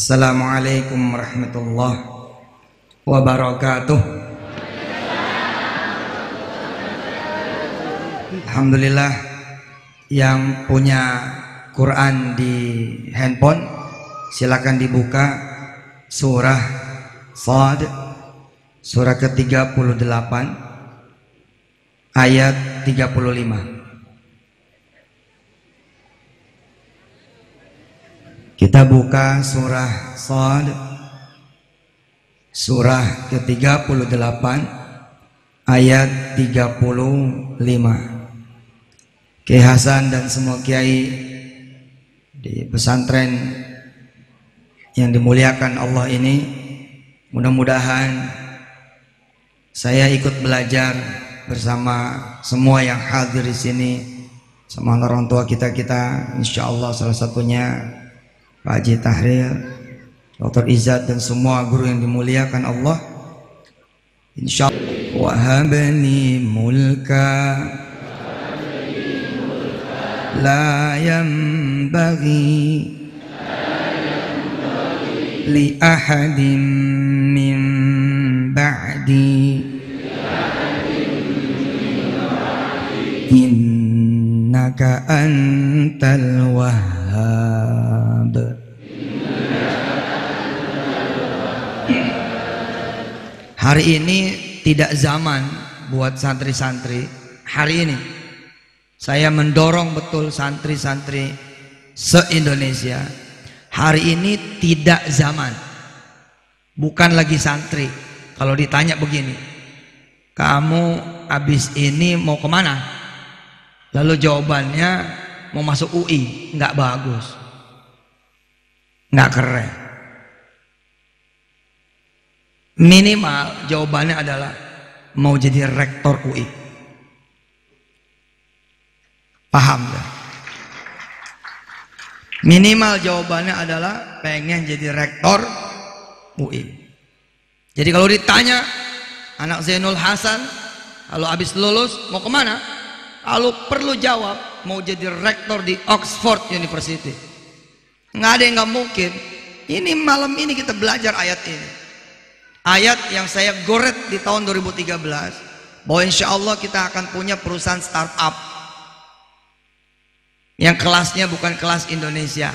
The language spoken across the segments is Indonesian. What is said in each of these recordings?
Assalamualaikum warahmatullahi wabarakatuh. Alhamdulillah yang punya Quran di handphone silakan dibuka surah Sad surah ke-38 ayat 35. Kita buka surah Sad surah ke-38 ayat 35. Kiai Hasan dan semua kiai di pesantren yang dimuliakan Allah ini mudah-mudahan saya ikut belajar bersama semua yang hadir di sini sama orang tua kita kita insya Allah salah satunya Pak Haji Tahrir, Dr. Izzat dan semua guru yang dimuliakan Allah. Insyaallah wahabni mulka la yanbaghi li ahadin min ba'di innaka antal wahhab Hari ini tidak zaman buat santri-santri. Hari ini saya mendorong betul santri-santri se-Indonesia. Hari ini tidak zaman. Bukan lagi santri. Kalau ditanya begini, kamu habis ini mau ke mana? Lalu jawabannya mau masuk UI, nggak bagus, nggak keren. Minimal jawabannya adalah mau jadi rektor UI. Paham ya? Minimal jawabannya adalah pengen jadi rektor UI. Jadi kalau ditanya anak Zainul Hasan kalau habis lulus mau ke mana? Kalau perlu jawab mau jadi rektor di Oxford University. Nggak ada yang nggak mungkin. Ini malam ini kita belajar ayat ini. Ayat yang saya goret di tahun 2013 bahwa insya Allah kita akan punya perusahaan startup yang kelasnya bukan kelas Indonesia.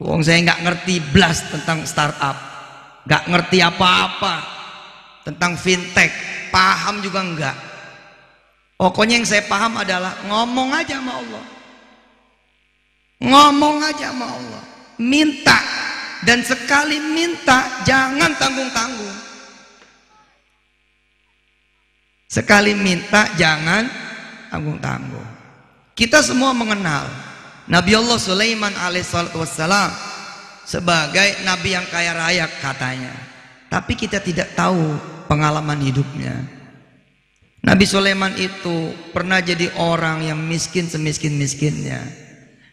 Wong saya nggak ngerti blas tentang startup, nggak ngerti apa-apa tentang fintech, paham juga enggak. Pokoknya yang saya paham adalah ngomong aja sama Allah. Ngomong aja sama Allah. Minta dan sekali minta jangan tanggung-tanggung. Sekali minta jangan tanggung-tanggung. Kita semua mengenal Nabi Allah Sulaiman alaihissalam sebagai nabi yang kaya raya katanya. Tapi kita tidak tahu pengalaman hidupnya. Nabi Sulaiman itu pernah jadi orang yang miskin semiskin-miskinnya.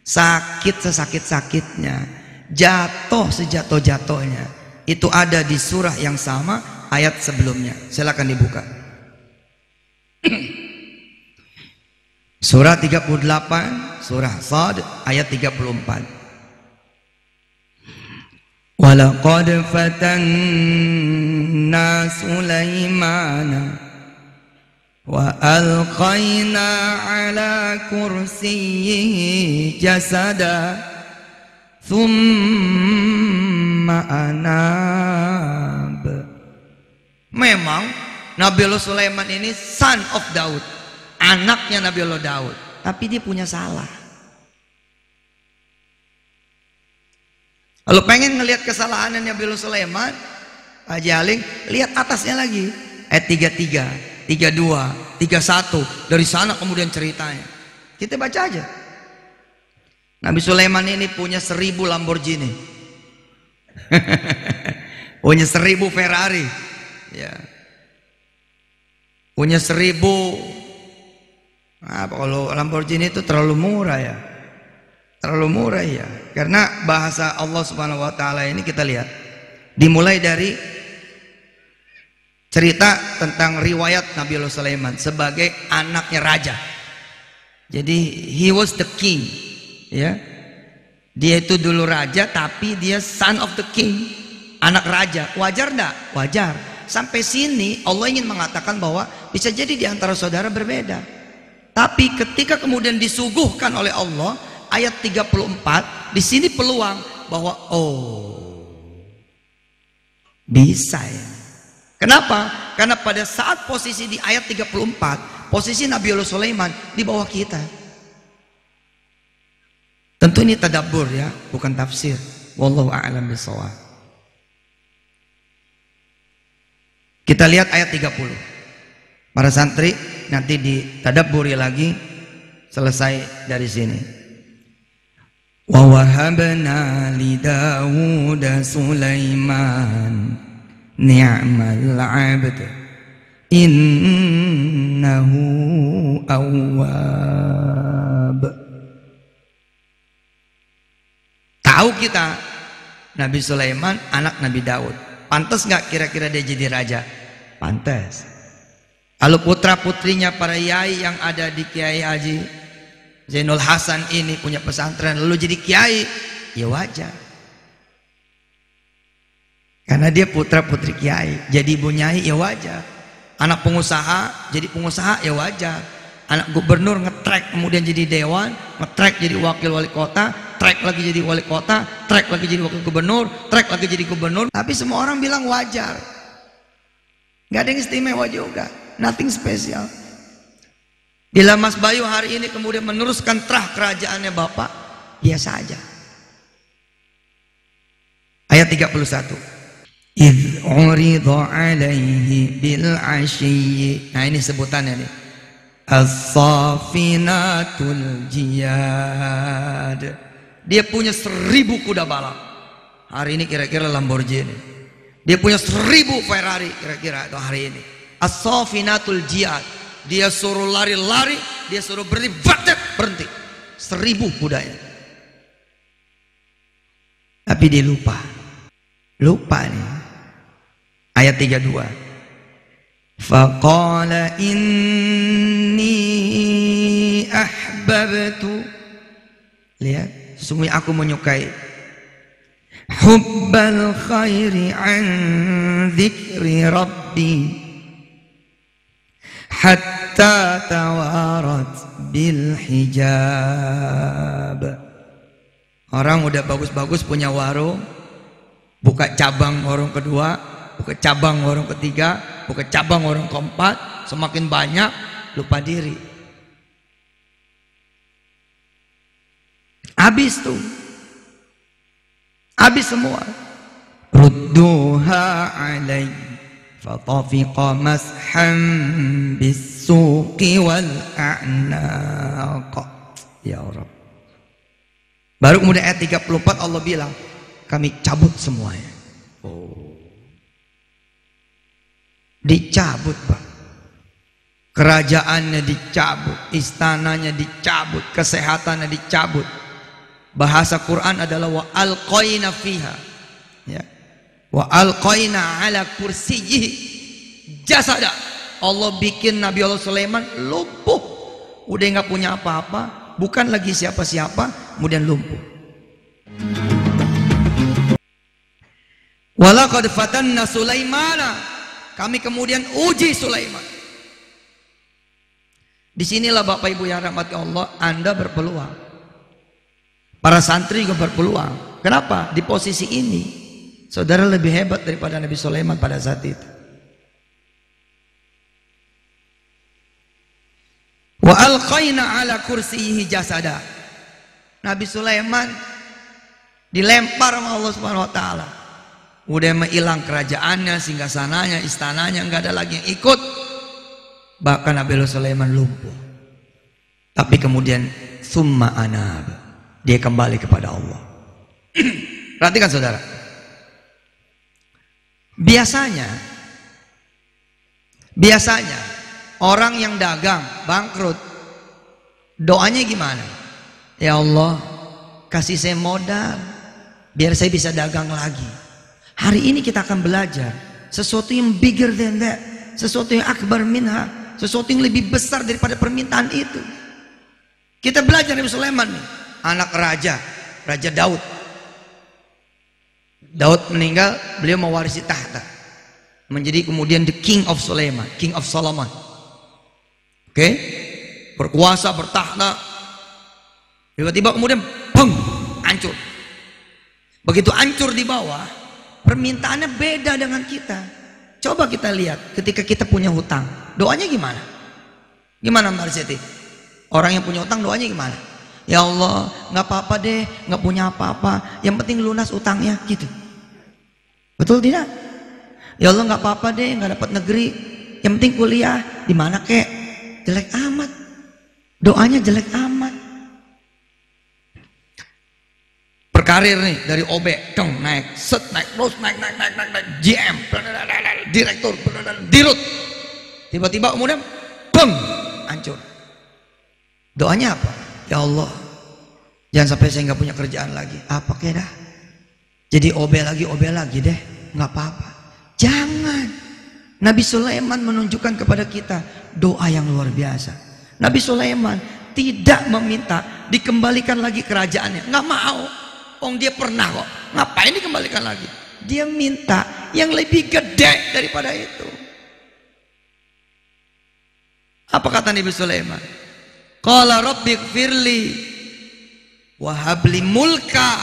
Sakit sesakit-sakitnya jatuh sejatuh-jatuhnya. Itu ada di surah yang sama ayat sebelumnya. Silakan dibuka. Surah 38 surah Sad ayat 34 Walaqad fatanna Sulaimana alqaina ala kursiyyihi jasada Thumma anab. Memang Nabi Allah Sulaiman ini son of Daud. Anaknya Nabi Allah Daud. Tapi dia punya salah. Kalau pengen ngelihat kesalahan Nabi Allah Sulaiman, Pak Jaling, lihat atasnya lagi. Ayat 33, 32, 31. Dari sana kemudian ceritanya. Kita baca aja. Nabi Sulaiman ini punya seribu Lamborghini. punya seribu Ferrari. Ya. Punya seribu apa kalau Lamborghini itu terlalu murah ya. Terlalu murah ya. Karena bahasa Allah Subhanahu wa taala ini kita lihat dimulai dari cerita tentang riwayat Nabi Sulaiman sebagai anaknya raja. Jadi he was the king ya Dia itu dulu raja tapi dia son of the king, anak raja. Wajar enggak? Wajar. Sampai sini Allah ingin mengatakan bahwa bisa jadi di antara saudara berbeda. Tapi ketika kemudian disuguhkan oleh Allah ayat 34, di sini peluang bahwa oh bisa ya. Kenapa? Karena pada saat posisi di ayat 34, posisi Nabi Allah Sulaiman di bawah kita. Tentu ini tadabbur ya, bukan tafsir. Wallahu a'lam bishawab. Kita lihat ayat 30. Para santri nanti ditadabburi lagi selesai dari sini. Wa wahabna li Dawud Sulaiman ni'mal 'abd innahu awwab Tahu kita Nabi Sulaiman anak Nabi Daud. Pantas nggak kira-kira dia jadi raja? Pantas. Kalau putra putrinya para yai yang ada di Kiai Haji Zainul Hasan ini punya pesantren lalu jadi kiai, ya wajar. Karena dia putra putri kiai, jadi ibu nyai ya wajar. Anak pengusaha jadi pengusaha ya wajar. Anak gubernur ngetrek kemudian jadi dewan, ngetrek jadi wakil wali kota, trek lagi jadi wali kota, trek lagi jadi wakil gubernur, trek lagi jadi gubernur. Tapi semua orang bilang wajar. Gak ada yang istimewa juga. Nothing special. Bila Mas Bayu hari ini kemudian meneruskan terah kerajaannya Bapak, biasa aja. Ayat 31. Idh urida alaihi bil. Nah ini sebutannya nih. As-safinatul jiyad. Dia punya seribu kuda balap. Hari ini kira-kira Lamborghini. Dia punya seribu Ferrari kira-kira itu hari ini. As-safinatul jihad. Dia suruh lari-lari, dia suruh berhenti, batet, berhenti. Seribu kudanya. Tapi dia lupa. Lupa nih. Ayat 32. Faqala inni ahbabtu. Lihat. Sesungguhnya aku menyukai. Hubbal khairi an dzikri rabbi hatta tawarat bil hijab. Orang udah bagus-bagus punya warung buka cabang warung kedua buka cabang warung ketiga buka cabang warung keempat semakin banyak lupa diri Habis tuh. Habis semua. Rudduha alai fatafiqa mashan bisuqi wal a'naq. Ya Allah. Baru kemudian ayat 34 Allah bilang, kami cabut semuanya. Oh. Dicabut, Pak. Kerajaannya dicabut, istananya dicabut, kesehatannya dicabut bahasa Quran adalah wa alqaina fiha. Ya. Wa alqaina ala kursiyyi jasada Allah bikin Nabi Allah Sulaiman lumpuh. Udah nggak punya apa-apa. Bukan lagi siapa-siapa kemudian lumpuh. Walaqad fatanna Sulaimana. Kami kemudian uji Sulaiman. Di sinilah Bapak Ibu yang rahmati Allah Anda berpeluang Para santri juga berpeluang. Kenapa? Di posisi ini, saudara lebih hebat daripada Nabi Sulaiman pada saat itu. Wa alqaina ala kursiyihi jasada. Nabi Sulaiman dilempar sama Allah Subhanahu wa taala. Udah menghilang kerajaannya, singgasananya, istananya, enggak ada lagi yang ikut. Bahkan Nabi Sulaiman lumpuh. Tapi kemudian summa anab dia kembali kepada Allah. Perhatikan saudara. Biasanya, biasanya orang yang dagang bangkrut, doanya gimana? Ya Allah, kasih saya modal, biar saya bisa dagang lagi. Hari ini kita akan belajar sesuatu yang bigger than that, sesuatu yang akbar minha, sesuatu yang lebih besar daripada permintaan itu. Kita belajar dari Sulaiman nih anak raja Raja Daud. Daud meninggal, beliau mewarisi tahta. Menjadi kemudian the king of Sulaiman, king of Solomon. Oke? Okay? Berkuasa, bertahta. Tiba-tiba kemudian peng, hancur. Begitu hancur di bawah, permintaannya beda dengan kita. Coba kita lihat ketika kita punya hutang, doanya gimana? Gimana Mbak Arseti? Orang yang punya hutang doanya gimana? Ya Allah, nggak apa-apa deh, nggak punya apa-apa. Yang penting lunas utangnya, gitu. Betul tidak? Ya Allah nggak apa-apa deh, nggak dapat negeri. Yang penting kuliah di mana kek? Jelek amat. Doanya jelek amat. Berkarir nih dari OB, dong naik, set naik terus naik naik naik naik, naik GM, direktur, dirut. Tiba-tiba kemudian, bang, hancur. Doanya apa? Ya Allah, jangan sampai saya nggak punya kerjaan lagi. Apa kek dah? Jadi OB lagi, OB lagi deh, nggak apa-apa. Jangan. Nabi Sulaiman menunjukkan kepada kita doa yang luar biasa. Nabi Sulaiman tidak meminta dikembalikan lagi kerajaannya, nggak mau. Oh dia pernah kok, ngapain dikembalikan lagi? Dia minta yang lebih gede daripada itu. Apa kata Nabi Sulaiman? Qala rabbi firli wahabli mulka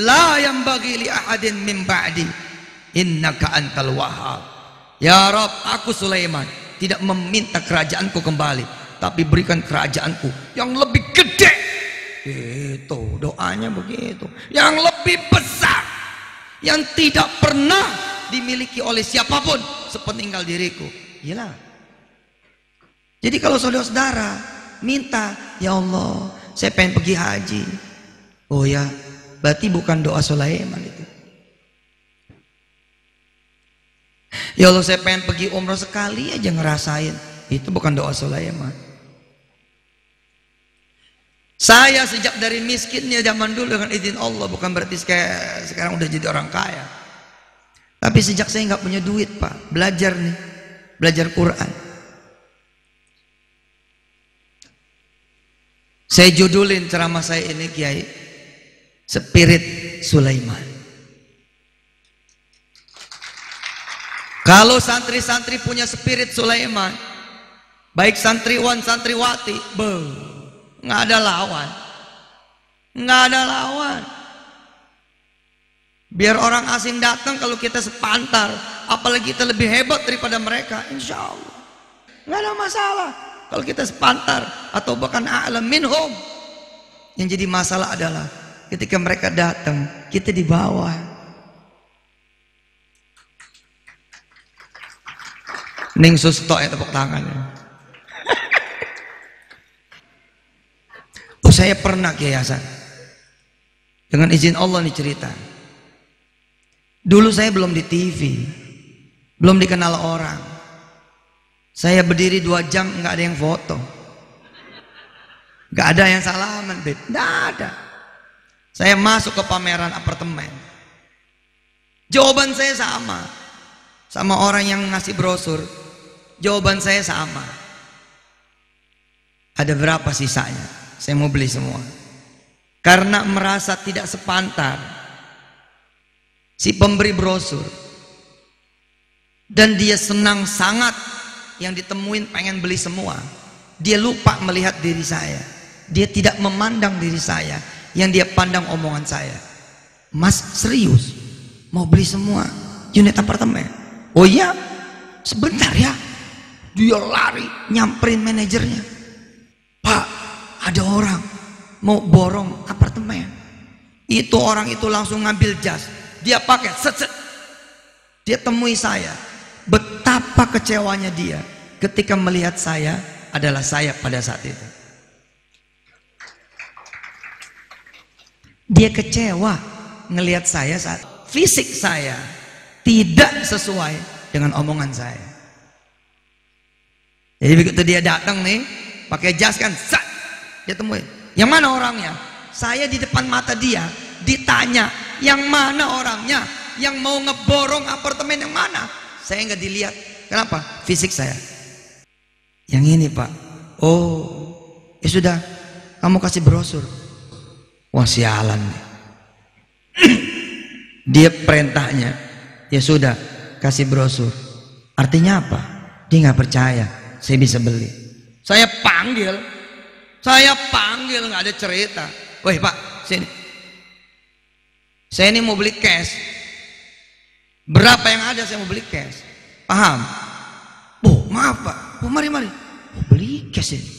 la yang bagi li ahadin min ba'di. Innaka antal wahhab. Ya Rob aku Sulaiman tidak meminta kerajaanku kembali tapi berikan kerajaanku yang lebih gede. Itu doanya begitu. Yang lebih besar yang tidak pernah dimiliki oleh siapa pun sepeninggal diriku. Iyalah jadi kalau saudara-saudara minta ya Allah saya pengen pergi haji oh ya Berarti bukan doa Sulaiman itu. Ya Allah saya pengen pergi umroh sekali aja ngerasain. Itu bukan doa Sulaiman. Saya sejak dari miskinnya zaman dulu dengan izin Allah bukan berarti sekarang udah jadi orang kaya. Tapi sejak saya nggak punya duit pak, belajar nih, belajar Quran. Saya judulin ceramah saya ini Kiai spirit Sulaiman. Kalau santri-santri punya spirit Sulaiman, baik santriwan santriwati, be, nggak ada lawan, nggak ada lawan. Biar orang asing datang kalau kita sepantar, apalagi kita lebih hebat daripada mereka, insya Allah nggak ada masalah. Kalau kita sepantar atau bahkan alam minhum, yang jadi masalah adalah Ketika mereka datang, kita di bawah. Ning susto ya tepuk tangannya. oh saya pernah ke yayasan. Dengan izin Allah nih cerita. Dulu saya belum di TV. Belum dikenal orang. Saya berdiri dua jam nggak ada yang foto. Nggak ada yang salaman, beb. Nggak ada. Saya masuk ke pameran apartemen. Jawaban saya sama. Sama orang yang ngasih brosur. Jawaban saya sama. Ada berapa sisanya? Saya mau beli semua. Karena merasa tidak sepantar. Si pemberi brosur. Dan dia senang sangat yang ditemuin pengen beli semua. Dia lupa melihat diri saya. Dia tidak memandang diri saya yang dia pandang omongan saya. Mas serius? Mau beli semua unit apartemen? Oh iya sebentar ya. Dia lari nyamperin manajernya. Pak ada orang mau borong apartemen. Itu orang itu langsung ngambil jas. Dia pakai set, set. dia temui saya. Betapa kecewanya dia ketika melihat saya adalah saya pada saat itu Dia kecewa ngelihat saya saat fisik saya tidak sesuai dengan omongan saya. Jadi begitu dia datang nih, pakai jas kan, sat, dia temuin. Yang mana orangnya? Saya di depan mata dia ditanya, yang mana orangnya? Yang mau ngeborong apartemen yang mana? Saya nggak dilihat. Kenapa? Fisik saya. Yang ini pak. Oh, ya sudah. Kamu kasih brosur. wah sialan dia perintahnya. Ya sudah kasih brosur. Artinya apa? Dia nggak percaya. Saya bisa beli. Saya panggil. Saya panggil nggak ada cerita. Woi pak sini. Saya ini mau beli cash. Berapa yang ada saya mau beli cash. Paham? Oh maaf pak. Oh mari mari beli ini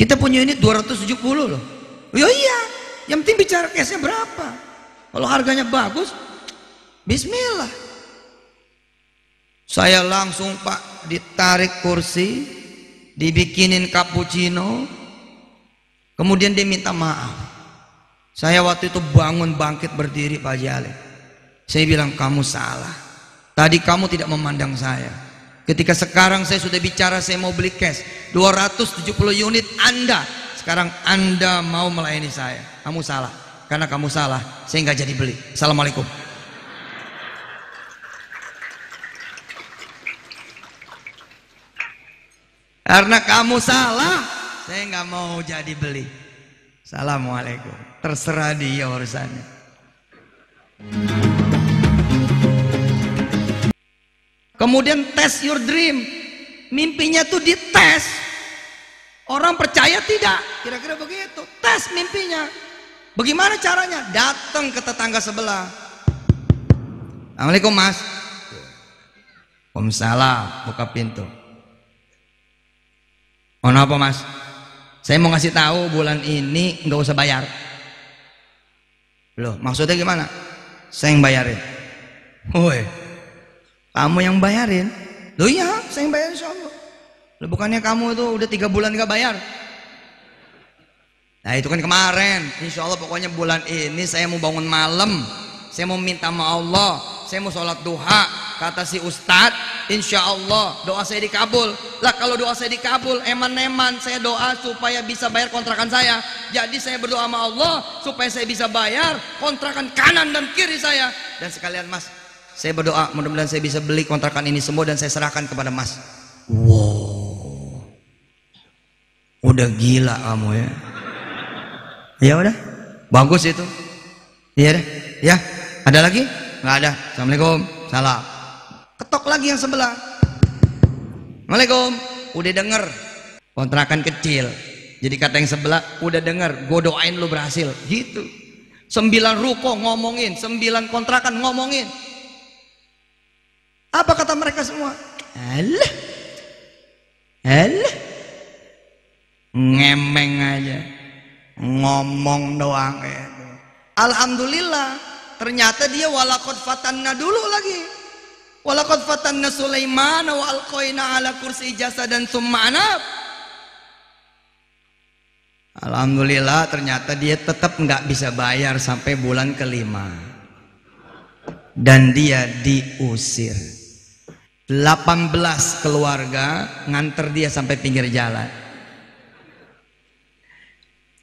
kita punya unit 270 loh oh iya yang penting bicara cashnya berapa kalau harganya bagus, bismillah. Saya langsung Pak ditarik kursi, dibikinin cappuccino, kemudian dia minta maaf. Saya waktu itu bangun bangkit berdiri Pak Jale. Saya bilang kamu salah. Tadi kamu tidak memandang saya. Ketika sekarang saya sudah bicara saya mau beli cash. 270 unit Anda. Sekarang Anda mau melayani saya. Kamu salah. Karena kamu salah saya nggak jadi beli. Assalamualaikum. Karena kamu salah saya nggak mau jadi beli. Assalamualaikum. Terserah dia urusannya kemudian test your dream mimpinya tuh dites orang percaya tidak kira-kira begitu tes mimpinya Bagaimana caranya? Datang ke tetangga sebelah. Assalamualaikum mas. Waalaikumsalam. Buka pintu. Mohon apa mas? Saya mau ngasih tahu bulan ini nggak usah bayar. Loh, maksudnya gimana? Saya yang bayarin. Woi, kamu yang bayarin? Loh iya, saya yang bayarin insya Allah. Loh, bukannya kamu itu udah tiga bulan nggak bayar? Nah itu kan kemarin. Insya Allah pokoknya bulan ini saya mau bangun malam. Saya mau minta sama Allah. Saya mau sholat duha Kata si Ustadz. Insya Allah doa saya dikabul. Lah kalau doa saya dikabul Eman-eman saya doa supaya bisa bayar kontrakan saya. Jadi saya berdoa sama Allah Supaya saya bisa bayar kontrakan kanan dan kiri saya. Dan sekalian mas Saya berdoa mudah-mudahan saya bisa beli kontrakan ini semua Dan saya serahkan kepada mas Wow Udah gila kamu ya Ya udah, bagus itu. Iya deh, ya. Ada lagi? Nggak ada. Assalamualaikum. Salam. Ketok lagi yang sebelah. Assalamualaikum. Udah denger. Kontrakan kecil. Jadi kata yang sebelah, udah denger. Gue doain lu berhasil. Gitu. Sembilan ruko ngomongin, sembilan kontrakan ngomongin. Apa kata mereka semua? Alah. Alah. Ngemeng aja ngomong doang ya. Alhamdulillah ternyata dia walakot fatanna dulu lagi walakot fatanna Sulaiman wa alqaina ala kursi jasa dan summanab Alhamdulillah ternyata dia tetap nggak bisa bayar sampai bulan kelima dan dia diusir 18 keluarga nganter dia sampai pinggir jalan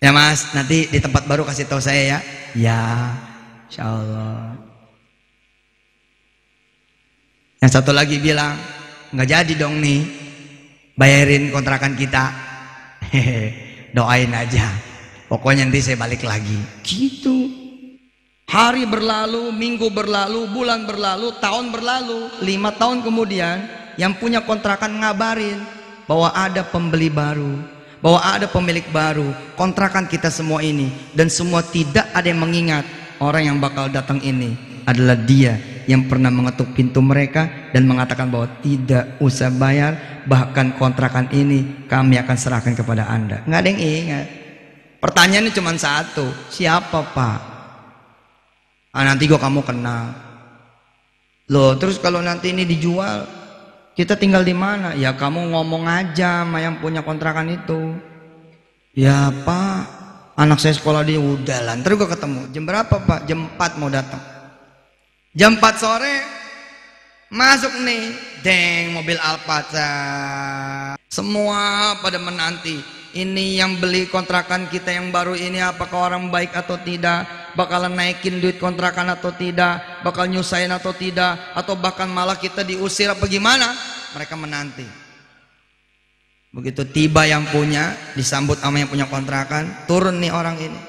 Ya mas, nanti di tempat baru kasih tahu saya ya. Ya, insya Allah. Yang satu lagi bilang, nggak jadi dong nih, bayarin kontrakan kita. Hehe, doain aja. Pokoknya nanti saya balik lagi. Gitu. Hari berlalu, minggu berlalu, bulan berlalu, tahun berlalu. Lima tahun kemudian, yang punya kontrakan ngabarin bahwa ada pembeli baru bahwa ada pemilik baru kontrakan kita semua ini. Dan semua tidak ada yang mengingat orang yang bakal datang ini adalah dia yang pernah mengetuk pintu mereka dan mengatakan bahwa tidak usah bayar bahkan kontrakan ini kami akan serahkan kepada anda. Nggak ada yang ingat. Pertanyaannya cuma satu siapa pak ah, nanti gua kamu kenal loh terus kalau nanti ini dijual kita tinggal di mana? Ya kamu ngomong aja sama yang punya kontrakan itu. Ya pak, anak saya sekolah di udah lah. Ntar gue ketemu. Jam berapa pak? Jam 4 mau datang. Jam 4 sore masuk nih, deng mobil Alphatra. Semua pada menanti. Ini yang beli kontrakan kita yang baru ini apakah orang baik atau tidak? Bakalan naikin duit kontrakan atau tidak, bakal nyusahin atau tidak, atau bahkan malah kita diusir apa gimana? Mereka menanti. Begitu tiba yang punya, disambut sama yang punya kontrakan, turun nih orang ini.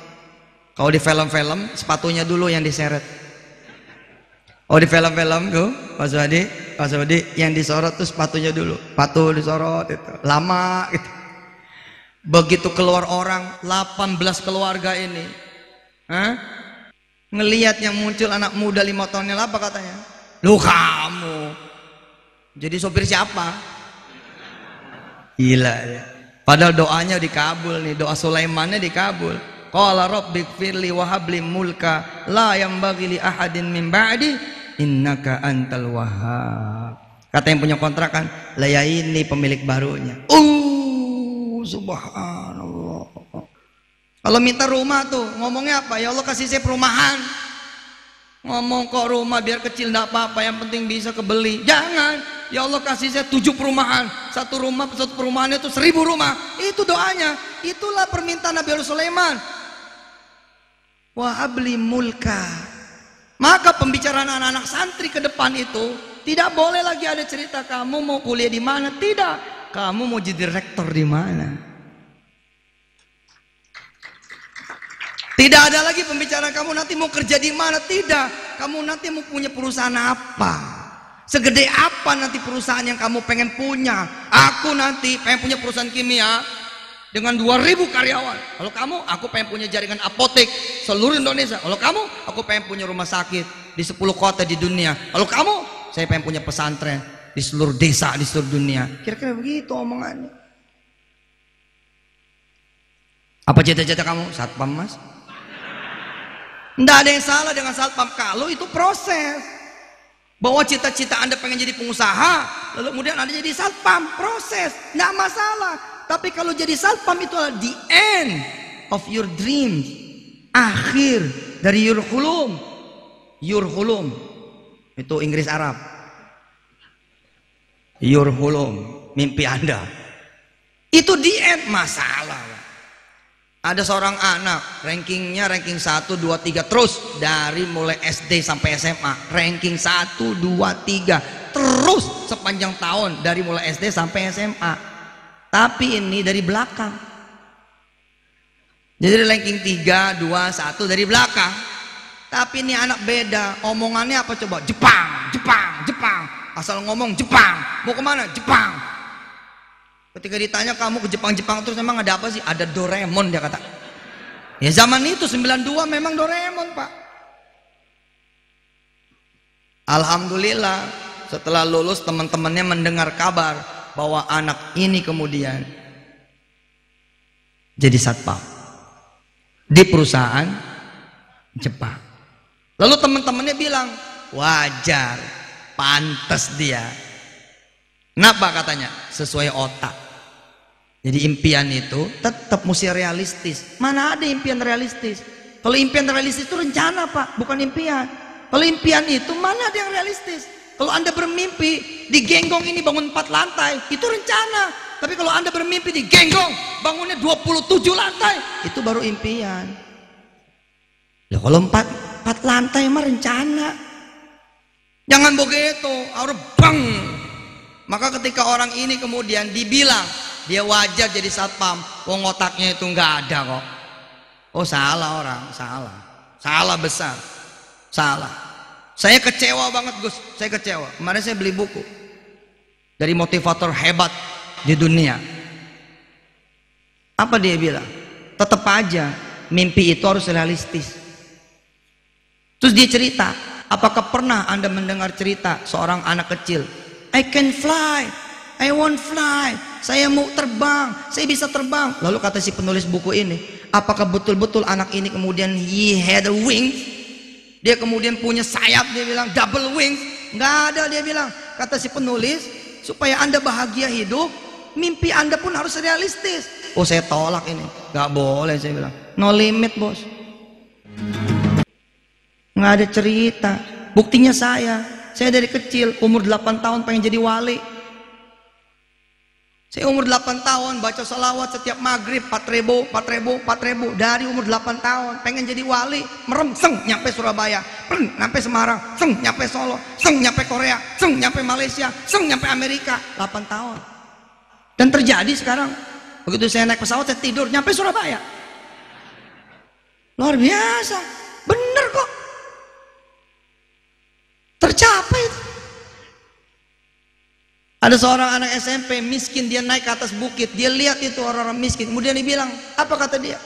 Kalau di film-film sepatunya dulu yang diseret. Oh di film-film tuh Pak Suwadi, Pak Suwadi yang disorot tuh sepatunya dulu. Sepatu disorot itu. Lama gitu. Begitu keluar orang 18 keluarga ini. Hah? Ngelihat yang muncul anak muda lima tahunnya apa katanya? Lu kamu. Jadi sopir siapa? Gila ya. Padahal doanya dikabul nih, doa Sulaimannya dikabul. Qala rabbi firli wa habli mulka la yanbaghi li ahadin min ba'di innaka antal wahhab. Kata yang punya kontrakan, lah ya ini pemilik barunya. Uh, subhanallah. Kalau minta rumah tuh ngomongnya apa? Ya Allah kasih saya perumahan. Ngomong kok rumah biar kecil enggak apa-apa, yang penting bisa kebeli. Jangan. Ya Allah kasih saya tujuh perumahan. Satu rumah, satu perumahan itu seribu rumah. Itu doanya. Itulah permintaan Nabi Sulaiman wahabli mulka maka pembicaraan anak-anak santri ke depan itu tidak boleh lagi ada cerita kamu mau kuliah di mana tidak kamu mau jadi rektor di mana tidak ada lagi pembicaraan kamu nanti mau kerja di mana tidak kamu nanti mau punya perusahaan apa segede apa nanti perusahaan yang kamu pengen punya aku nanti pengen punya perusahaan kimia dengan 2000 karyawan. Kalau kamu, aku pengen punya jaringan apotek seluruh Indonesia. Kalau kamu, aku pengen punya rumah sakit di 10 kota di dunia. Kalau kamu, saya pengen punya pesantren di seluruh desa di seluruh dunia. Kira-kira begitu omongannya. Apa cita-cita kamu? Satpam mas? Tidak ada yang salah dengan satpam kalau itu proses. Bahwa cita-cita anda pengen jadi pengusaha, lalu kemudian anda jadi satpam, proses, tidak masalah. Tapi kalau jadi satpam itu adalah the end of your dreams. Akhir dari your hulum. Your hulum. Itu Inggris Arab. Your hulum. Mimpi Anda. Itu the end. Masalah. Ada seorang anak. Rankingnya ranking 1, 2, 3. Terus. Dari mulai SD sampai SMA. Ranking 1, 2, 3. Terus sepanjang tahun. Dari mulai SD sampai SMA tapi ini dari belakang. Jadi ranking 3, 2, 1 dari belakang. Tapi ini anak beda. Omongannya apa coba? Jepang, Jepang, Jepang. Asal ngomong Jepang. Mau ke mana? Jepang. Ketika ditanya kamu ke Jepang, Jepang terus memang ada apa sih? Ada Doraemon dia kata. Ya zaman itu 92 memang Doraemon pak. Alhamdulillah setelah lulus teman-temannya mendengar kabar bahwa anak ini kemudian jadi satpam di perusahaan Jepang. Lalu teman-temannya bilang, wajar, pantas dia. Kenapa katanya? Sesuai otak. Jadi impian itu tetap mesti realistis. Mana ada impian realistis? Kalau impian realistis itu rencana pak, bukan impian. Kalau impian itu mana ada yang realistis? Kalau Anda bermimpi di genggong ini bangun 4 lantai, itu rencana. Tapi kalau Anda bermimpi di genggong bangunnya 27 lantai, itu baru impian. Ya kalau 4, 4 lantai mah rencana. Jangan begitu, harus bang. Maka ketika orang ini kemudian dibilang dia wajar jadi satpam, wong otaknya itu nggak ada kok. Oh salah orang, salah. Salah besar. Salah. Saya kecewa banget Gus, saya kecewa. Kemarin saya beli buku dari motivator hebat di dunia. Apa dia bilang? Tetap aja mimpi itu harus realistis. Terus dia cerita, apakah pernah Anda mendengar cerita seorang anak kecil? I can fly, I want fly, saya mau terbang, saya bisa terbang. Lalu kata si penulis buku ini, apakah betul-betul anak ini kemudian he had a wings? Dia kemudian punya sayap, dia bilang double wings. Nggak ada dia bilang. Kata si penulis, supaya anda bahagia hidup, mimpi anda pun harus realistis. Oh saya tolak ini, nggak boleh saya bilang. No limit bos. Nggak ada cerita. Buktinya saya, saya dari kecil umur 8 tahun pengen jadi wali. Saya umur 8 tahun baca salawat setiap maghrib 4 ribu, 4 ribu, 4 ribu dari umur 8 tahun pengen jadi wali merem seng nyampe Surabaya seng nyampe Semarang seng nyampe Solo seng nyampe Korea seng nyampe Malaysia seng nyampe Amerika 8 tahun dan terjadi sekarang begitu saya naik pesawat saya tidur nyampe Surabaya Luar biasa. Bener kok. Tercapai. Ada seorang anak SMP miskin dia naik ke atas bukit, dia lihat itu orang-orang miskin. Kemudian dia bilang, apa kata dia?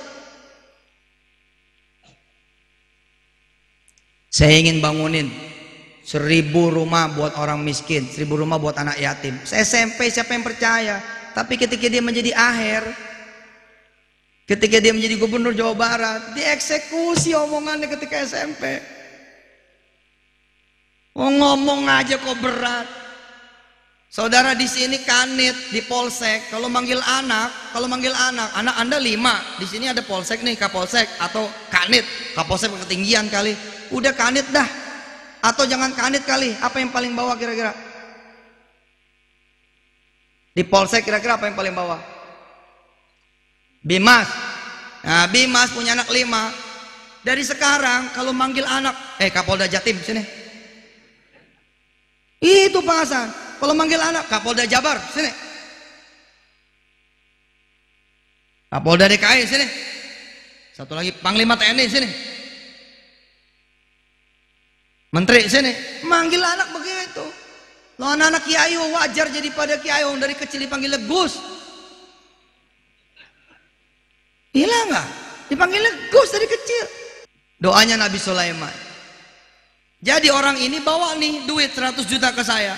Saya ingin bangunin seribu rumah buat orang miskin, seribu rumah buat anak yatim. SMP siapa yang percaya? Tapi ketika dia menjadi akhir, ketika dia menjadi gubernur Jawa Barat, dia eksekusi omongannya ketika SMP. Oh, ngomong aja kok berat. Saudara di sini kanit di polsek. Kalau manggil anak, kalau manggil anak, anak anda lima. Di sini ada polsek nih, kapolsek atau kanit. Kapolsek ketinggian kali. Udah kanit dah. Atau jangan kanit kali. Apa yang paling bawah kira-kira? Di polsek kira-kira apa yang paling bawah? Bimas. Nah, Bimas punya anak lima. Dari sekarang kalau manggil anak, eh Kapolda Jatim sini. Itu pengasahan. Kalau manggil anak, Kapolda Jabar, sini. Kapolda DKI, sini. Satu lagi, Panglima TNI, sini. Menteri, sini. Manggil anak begitu. Lo anak-anak kiai wajar jadi pada kiai dari kecil dipanggil Gus. Gila nggak? Dipanggil Gus dari kecil. Doanya Nabi Sulaiman. Jadi orang ini bawa nih duit 100 juta ke saya.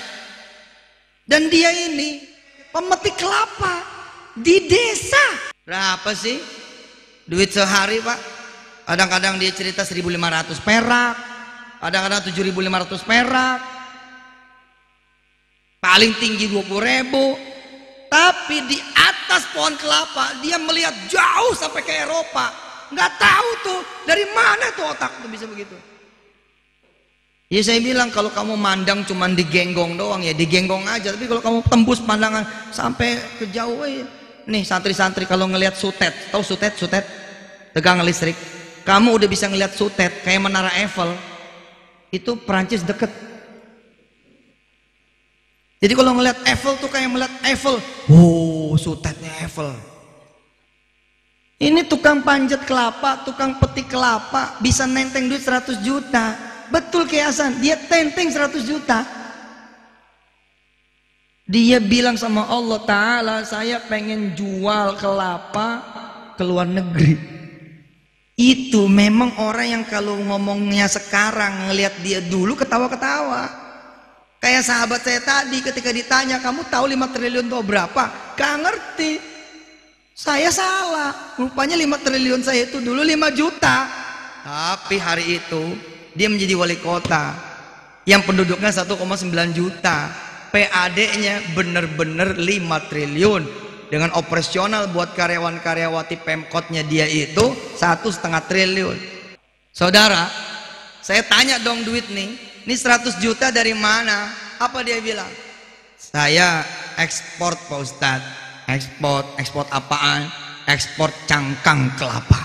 Dan dia ini pemetik kelapa di desa. Berapa sih? Duit sehari, Pak? Kadang-kadang dia cerita 1.500 perak, kadang-kadang 7.500 perak. Paling tinggi 20 ribu. Tapi di atas pohon kelapa dia melihat jauh sampai ke Eropa. Nggak tahu tuh dari mana tuh otak tuh bisa begitu. Ya saya bilang kalau kamu mandang cuma digenggong doang ya digenggong aja. Tapi kalau kamu tembus pandangan sampai ke jauh ya. Nih santri-santri kalau ngelihat sutet, tahu sutet, sutet, tegang listrik. Kamu udah bisa ngelihat sutet kayak menara Eiffel. Itu Perancis deket. Jadi kalau ngelihat Eiffel tuh kayak melihat Eiffel. Wow, sutetnya Eiffel. Ini tukang panjat kelapa, tukang petik kelapa, bisa nenteng duit 100 juta. Betul kiasan, dia tenteng 100 juta. Dia bilang sama Allah Ta'ala, saya pengen jual kelapa ke luar negeri. Itu memang orang yang kalau ngomongnya sekarang ngelihat dia dulu ketawa-ketawa. Kayak sahabat saya tadi ketika ditanya, kamu tahu 5 triliun itu berapa? Gak ngerti. Saya salah. Rupanya 5 triliun saya itu dulu 5 juta. Tapi hari itu dia menjadi wali kota. Yang penduduknya 1,9 juta. PAD-nya bener-bener 5 triliun. Dengan operasional buat karyawan-karyawati pemkotnya dia itu satu setengah triliun. Saudara saya tanya dong duit nih. Ini 100 juta dari mana? Apa dia bilang? Saya ekspor Pak Ustadz. Ekspor ekspor apaan? Ekspor cangkang kelapa.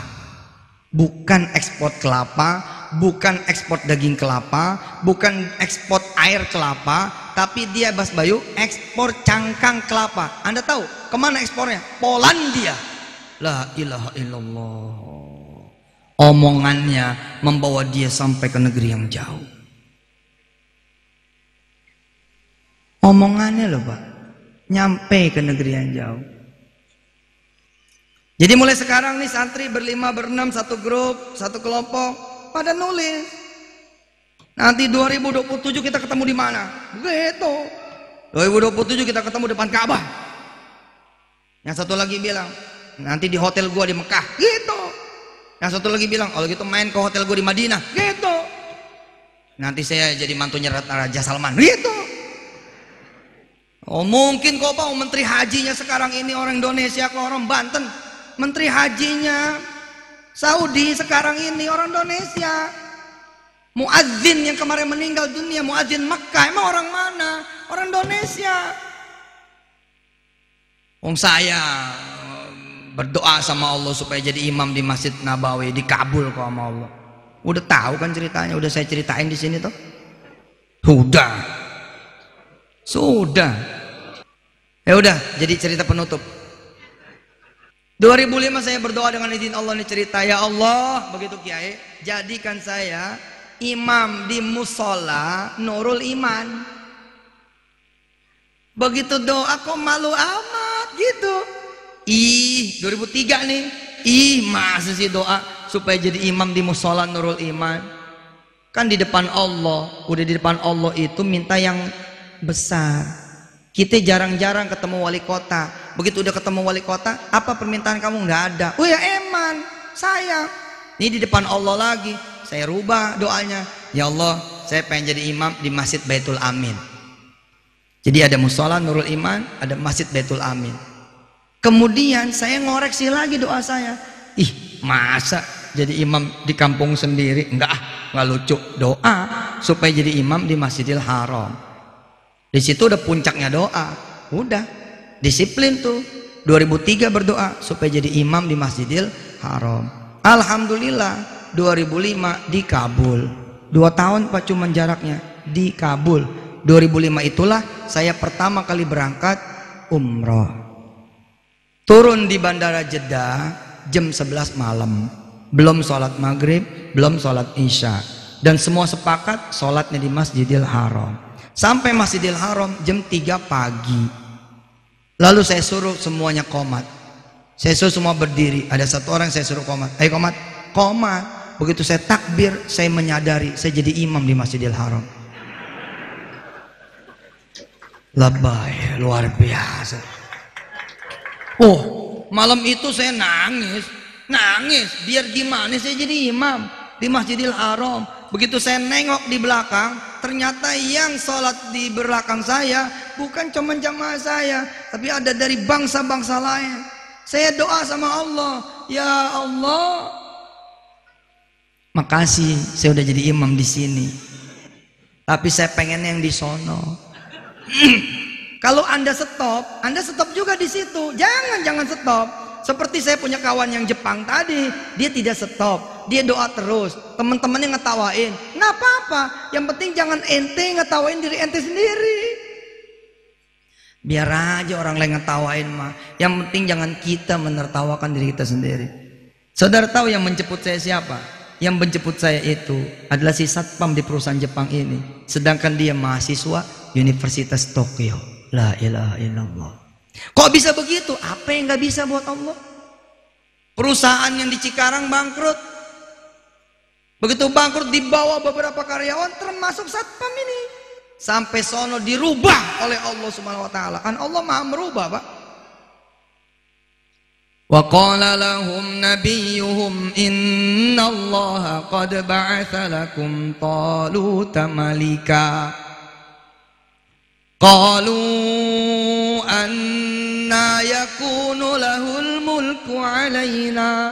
Bukan ekspor kelapa bukan ekspor daging kelapa, bukan ekspor air kelapa, tapi dia Bas Bayu ekspor cangkang kelapa. Anda tahu ke mana ekspornya? Polandia. La ilaha illallah. Omongannya membawa dia sampai ke negeri yang jauh. Omongannya loh Pak, nyampe ke negeri yang jauh. Jadi mulai sekarang nih santri berlima, berenam, satu grup, satu kelompok, pada nulis. Nanti 2027 kita ketemu di mana? Begitu. 2027 kita ketemu depan Ka'bah. Yang satu lagi bilang, nanti di hotel gua di Mekah. Gitu. Yang satu lagi bilang, kalau gitu main ke hotel gua di Madinah. Gitu. Nanti saya jadi mantunya Raja Salman. Gitu. Oh mungkin kok Pak, menteri hajinya sekarang ini orang Indonesia ke orang Banten. Menteri hajinya Saudi sekarang ini orang Indonesia. Muadzin yang kemarin meninggal dunia, muadzin Mekah, emang orang mana? Orang Indonesia. Wong saya berdoa sama Allah supaya jadi imam di Masjid Nabawi, dikabul kok sama Allah. Udah tahu kan ceritanya, udah saya ceritain di sini tuh. Sudah. Sudah. Ya udah, jadi cerita penutup. 2005 saya berdoa dengan izin Allah ini cerita ya Allah begitu kiai jadikan saya imam di musola Nurul Iman. Begitu doa kok malu amat gitu. Ih 2003 nih. Ih masa sih doa supaya jadi imam di musola Nurul Iman? Kan di depan Allah udah di depan Allah itu minta yang besar kita jarang-jarang ketemu wali kota. Begitu udah ketemu wali kota, apa permintaan kamu? Nggak ada. Oh ya eman, saya. Ini di depan Allah lagi. Saya rubah doanya. Ya Allah, saya pengen jadi imam di Masjid Baitul Amin. Jadi ada musola Nurul Iman, ada Masjid Baitul Amin. Kemudian saya ngoreksi lagi doa saya. Ih, masa jadi imam di kampung sendiri? Enggak, enggak lucu. Doa supaya jadi imam di Masjidil Haram. Di situ udah puncaknya doa. Udah. Disiplin tuh. 2003 berdoa supaya jadi imam di Masjidil Haram. Alhamdulillah 2005 dikabul. Dua tahun Pak cuma jaraknya dikabul. 2005 itulah saya pertama kali berangkat umroh. Turun di bandara Jeddah jam 11 malam. Belum sholat maghrib, belum sholat isya. Dan semua sepakat sholatnya di Masjidil Haram. Sampai Masjidil Haram jam 3 pagi. Lalu saya suruh semuanya komat. Saya suruh semua berdiri. Ada satu orang saya suruh komat. Ayo komat. Komat. Begitu saya takbir, saya menyadari saya jadi imam di Masjidil Haram. Lebay, luar biasa. Oh, malam itu saya nangis. Nangis, biar gimana saya jadi imam di Masjidil Haram. Begitu saya nengok di belakang, ternyata yang sholat di belakang saya bukan cuma jamaah saya, tapi ada dari bangsa-bangsa lain. Saya doa sama Allah, ya Allah, makasih saya udah jadi imam di sini. Tapi saya pengen yang di sono. Kalau anda stop, anda stop juga di situ. Jangan, jangan stop. Seperti saya punya kawan yang Jepang tadi, dia tidak stop dia doa terus. Teman-temannya ngetawain. Nggak apa-apa. Yang penting jangan ente ngetawain diri ente sendiri. Biar aja orang lain ngetawain mah yang penting jangan kita menertawakan diri kita sendiri. Saudara tahu yang menjemput saya siapa? Yang menjemput saya itu adalah si satpam di perusahaan Jepang ini. Sedangkan dia mahasiswa Universitas Tokyo. La ilaha illallah. Kok bisa begitu? Apa yang nggak bisa buat Allah? Perusahaan yang di Cikarang bangkrut Begitu bangkrut dibawa beberapa karyawan termasuk satpam ini. Sampai sono dirubah oleh Allah Subhanahu wa taala. Kan Allah Maha merubah, Pak. Qala lahum nabiyuhum inna Allah qad ba'atha lakum taluta malika. Qalu anna yakunu lahul mulku alaina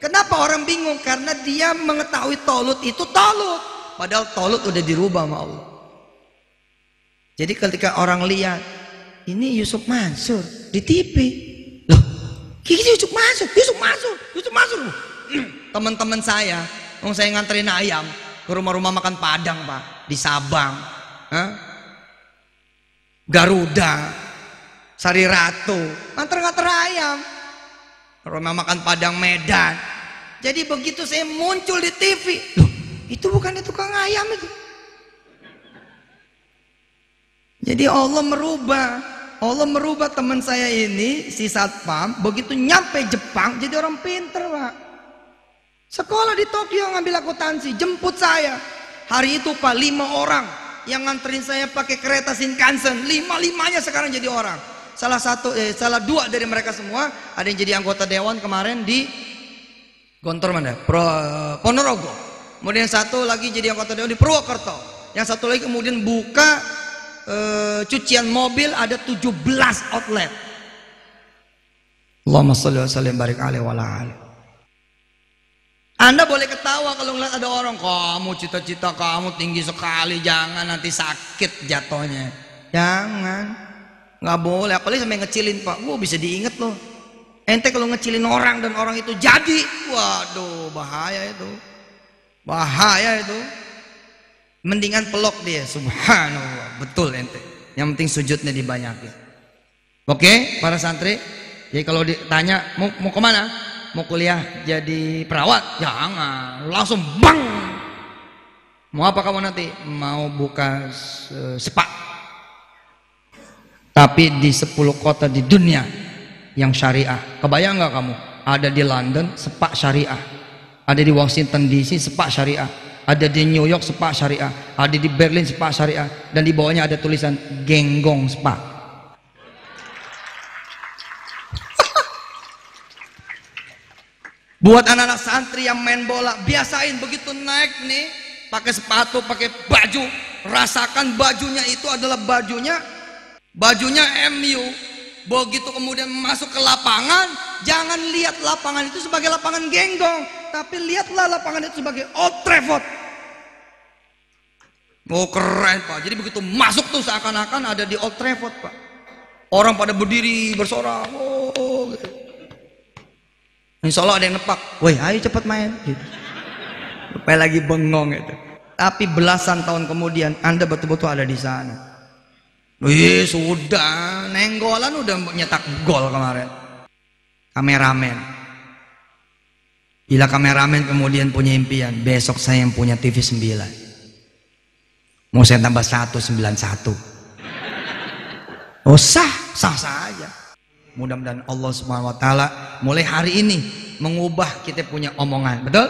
Kenapa orang bingung? Karena dia mengetahui tolut itu tolut. Padahal tolut udah dirubah sama Allah. Jadi ketika orang lihat, ini Yusuf Mansur di TV. Loh, Kiki Yusuf Mansur, Yusuf Mansur, Yusuf Mansur. Teman-teman saya, mau saya nganterin ayam ke rumah-rumah makan Padang, Pak, di Sabang. Hah? Garuda, Sari Ratu, nganter-nganter ayam. Rumah makan Padang Medan. Jadi begitu saya muncul di TV, loh, itu bukan itu tukang ayam itu. Jadi Allah merubah, Allah merubah teman saya ini si satpam begitu nyampe Jepang jadi orang pinter pak. Sekolah di Tokyo ngambil akuntansi, jemput saya. Hari itu pak lima orang yang nganterin saya pakai kereta Shinkansen, lima limanya sekarang jadi orang salah satu eh, salah dua dari mereka semua ada yang jadi anggota dewan kemarin di Gontor mana? Pro, Ponorogo. Kemudian satu lagi jadi anggota dewan di Purwokerto. Yang satu lagi kemudian buka eh, cucian mobil ada 17 outlet. Allahumma shalli wa sallim barik alaihi wa Anda boleh ketawa kalau ngeliat ada orang kamu cita-cita kamu tinggi sekali jangan nanti sakit jatuhnya jangan nggak boleh apalagi sampai ngecilin pak. Gua bisa diinget loh. Ente kalau ngecilin orang dan orang itu jadi waduh bahaya itu. Bahaya itu. Mendingan pelok dia subhanallah. Betul ente. Yang penting sujudnya dibanyakin. Oke para santri? Jadi kalau ditanya mau, mau ke mana? Mau kuliah jadi perawat. Jangan langsung bang. Mau apa kamu nanti? Mau buka sepak tapi di 10 kota di dunia yang syariah. Kebayang nggak kamu? Ada di London sepak syariah. Ada di Washington DC sepak syariah. Ada di New York sepak syariah. Ada di Berlin sepak syariah. Dan di bawahnya ada tulisan genggong sepak. Buat anak-anak santri yang main bola, biasain begitu naik nih, pakai sepatu, pakai baju, rasakan bajunya itu adalah bajunya bajunya MU. Begitu kemudian masuk ke lapangan, jangan lihat lapangan itu sebagai lapangan genggong, tapi lihatlah lapangan itu sebagai Old Trafford. Oh keren pak, jadi begitu masuk tuh seakan-akan ada di Old Trafford pak. Orang pada berdiri bersorak, oh gitu. Insya Allah ada yang nepak. Woi, ayo cepat main. Gitu. Supaya lagi bengong itu. Tapi belasan tahun kemudian Anda betul-betul ada di sana. Wih, sudah. Nenggolan udah nyetak gol kemarin. Kameramen. Bila kameramen kemudian punya impian, besok saya yang punya TV 9. Mau saya tambah 191. Oh sah, sah saja. Mudah-mudahan Allah Subhanahu wa taala mulai hari ini mengubah kita punya omongan. Betul?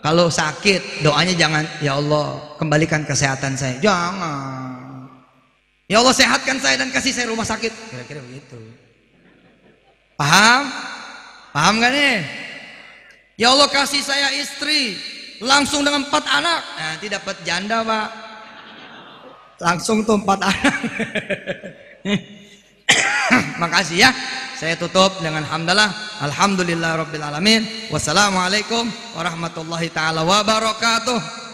Kalau sakit, doanya jangan ya Allah, kembalikan kesehatan saya. Jangan. Ya Allah sehatkan saya dan kasih saya rumah sakit. Kira-kira begitu. Paham? Paham gak nih? Ya Allah kasih saya istri langsung dengan empat anak. Nanti dapat janda pak. Langsung tuh empat anak. Makasih ya. Saya tutup dengan hamdalah. Alhamdulillah rabbil alamin. Wassalamualaikum warahmatullahi taala wabarakatuh.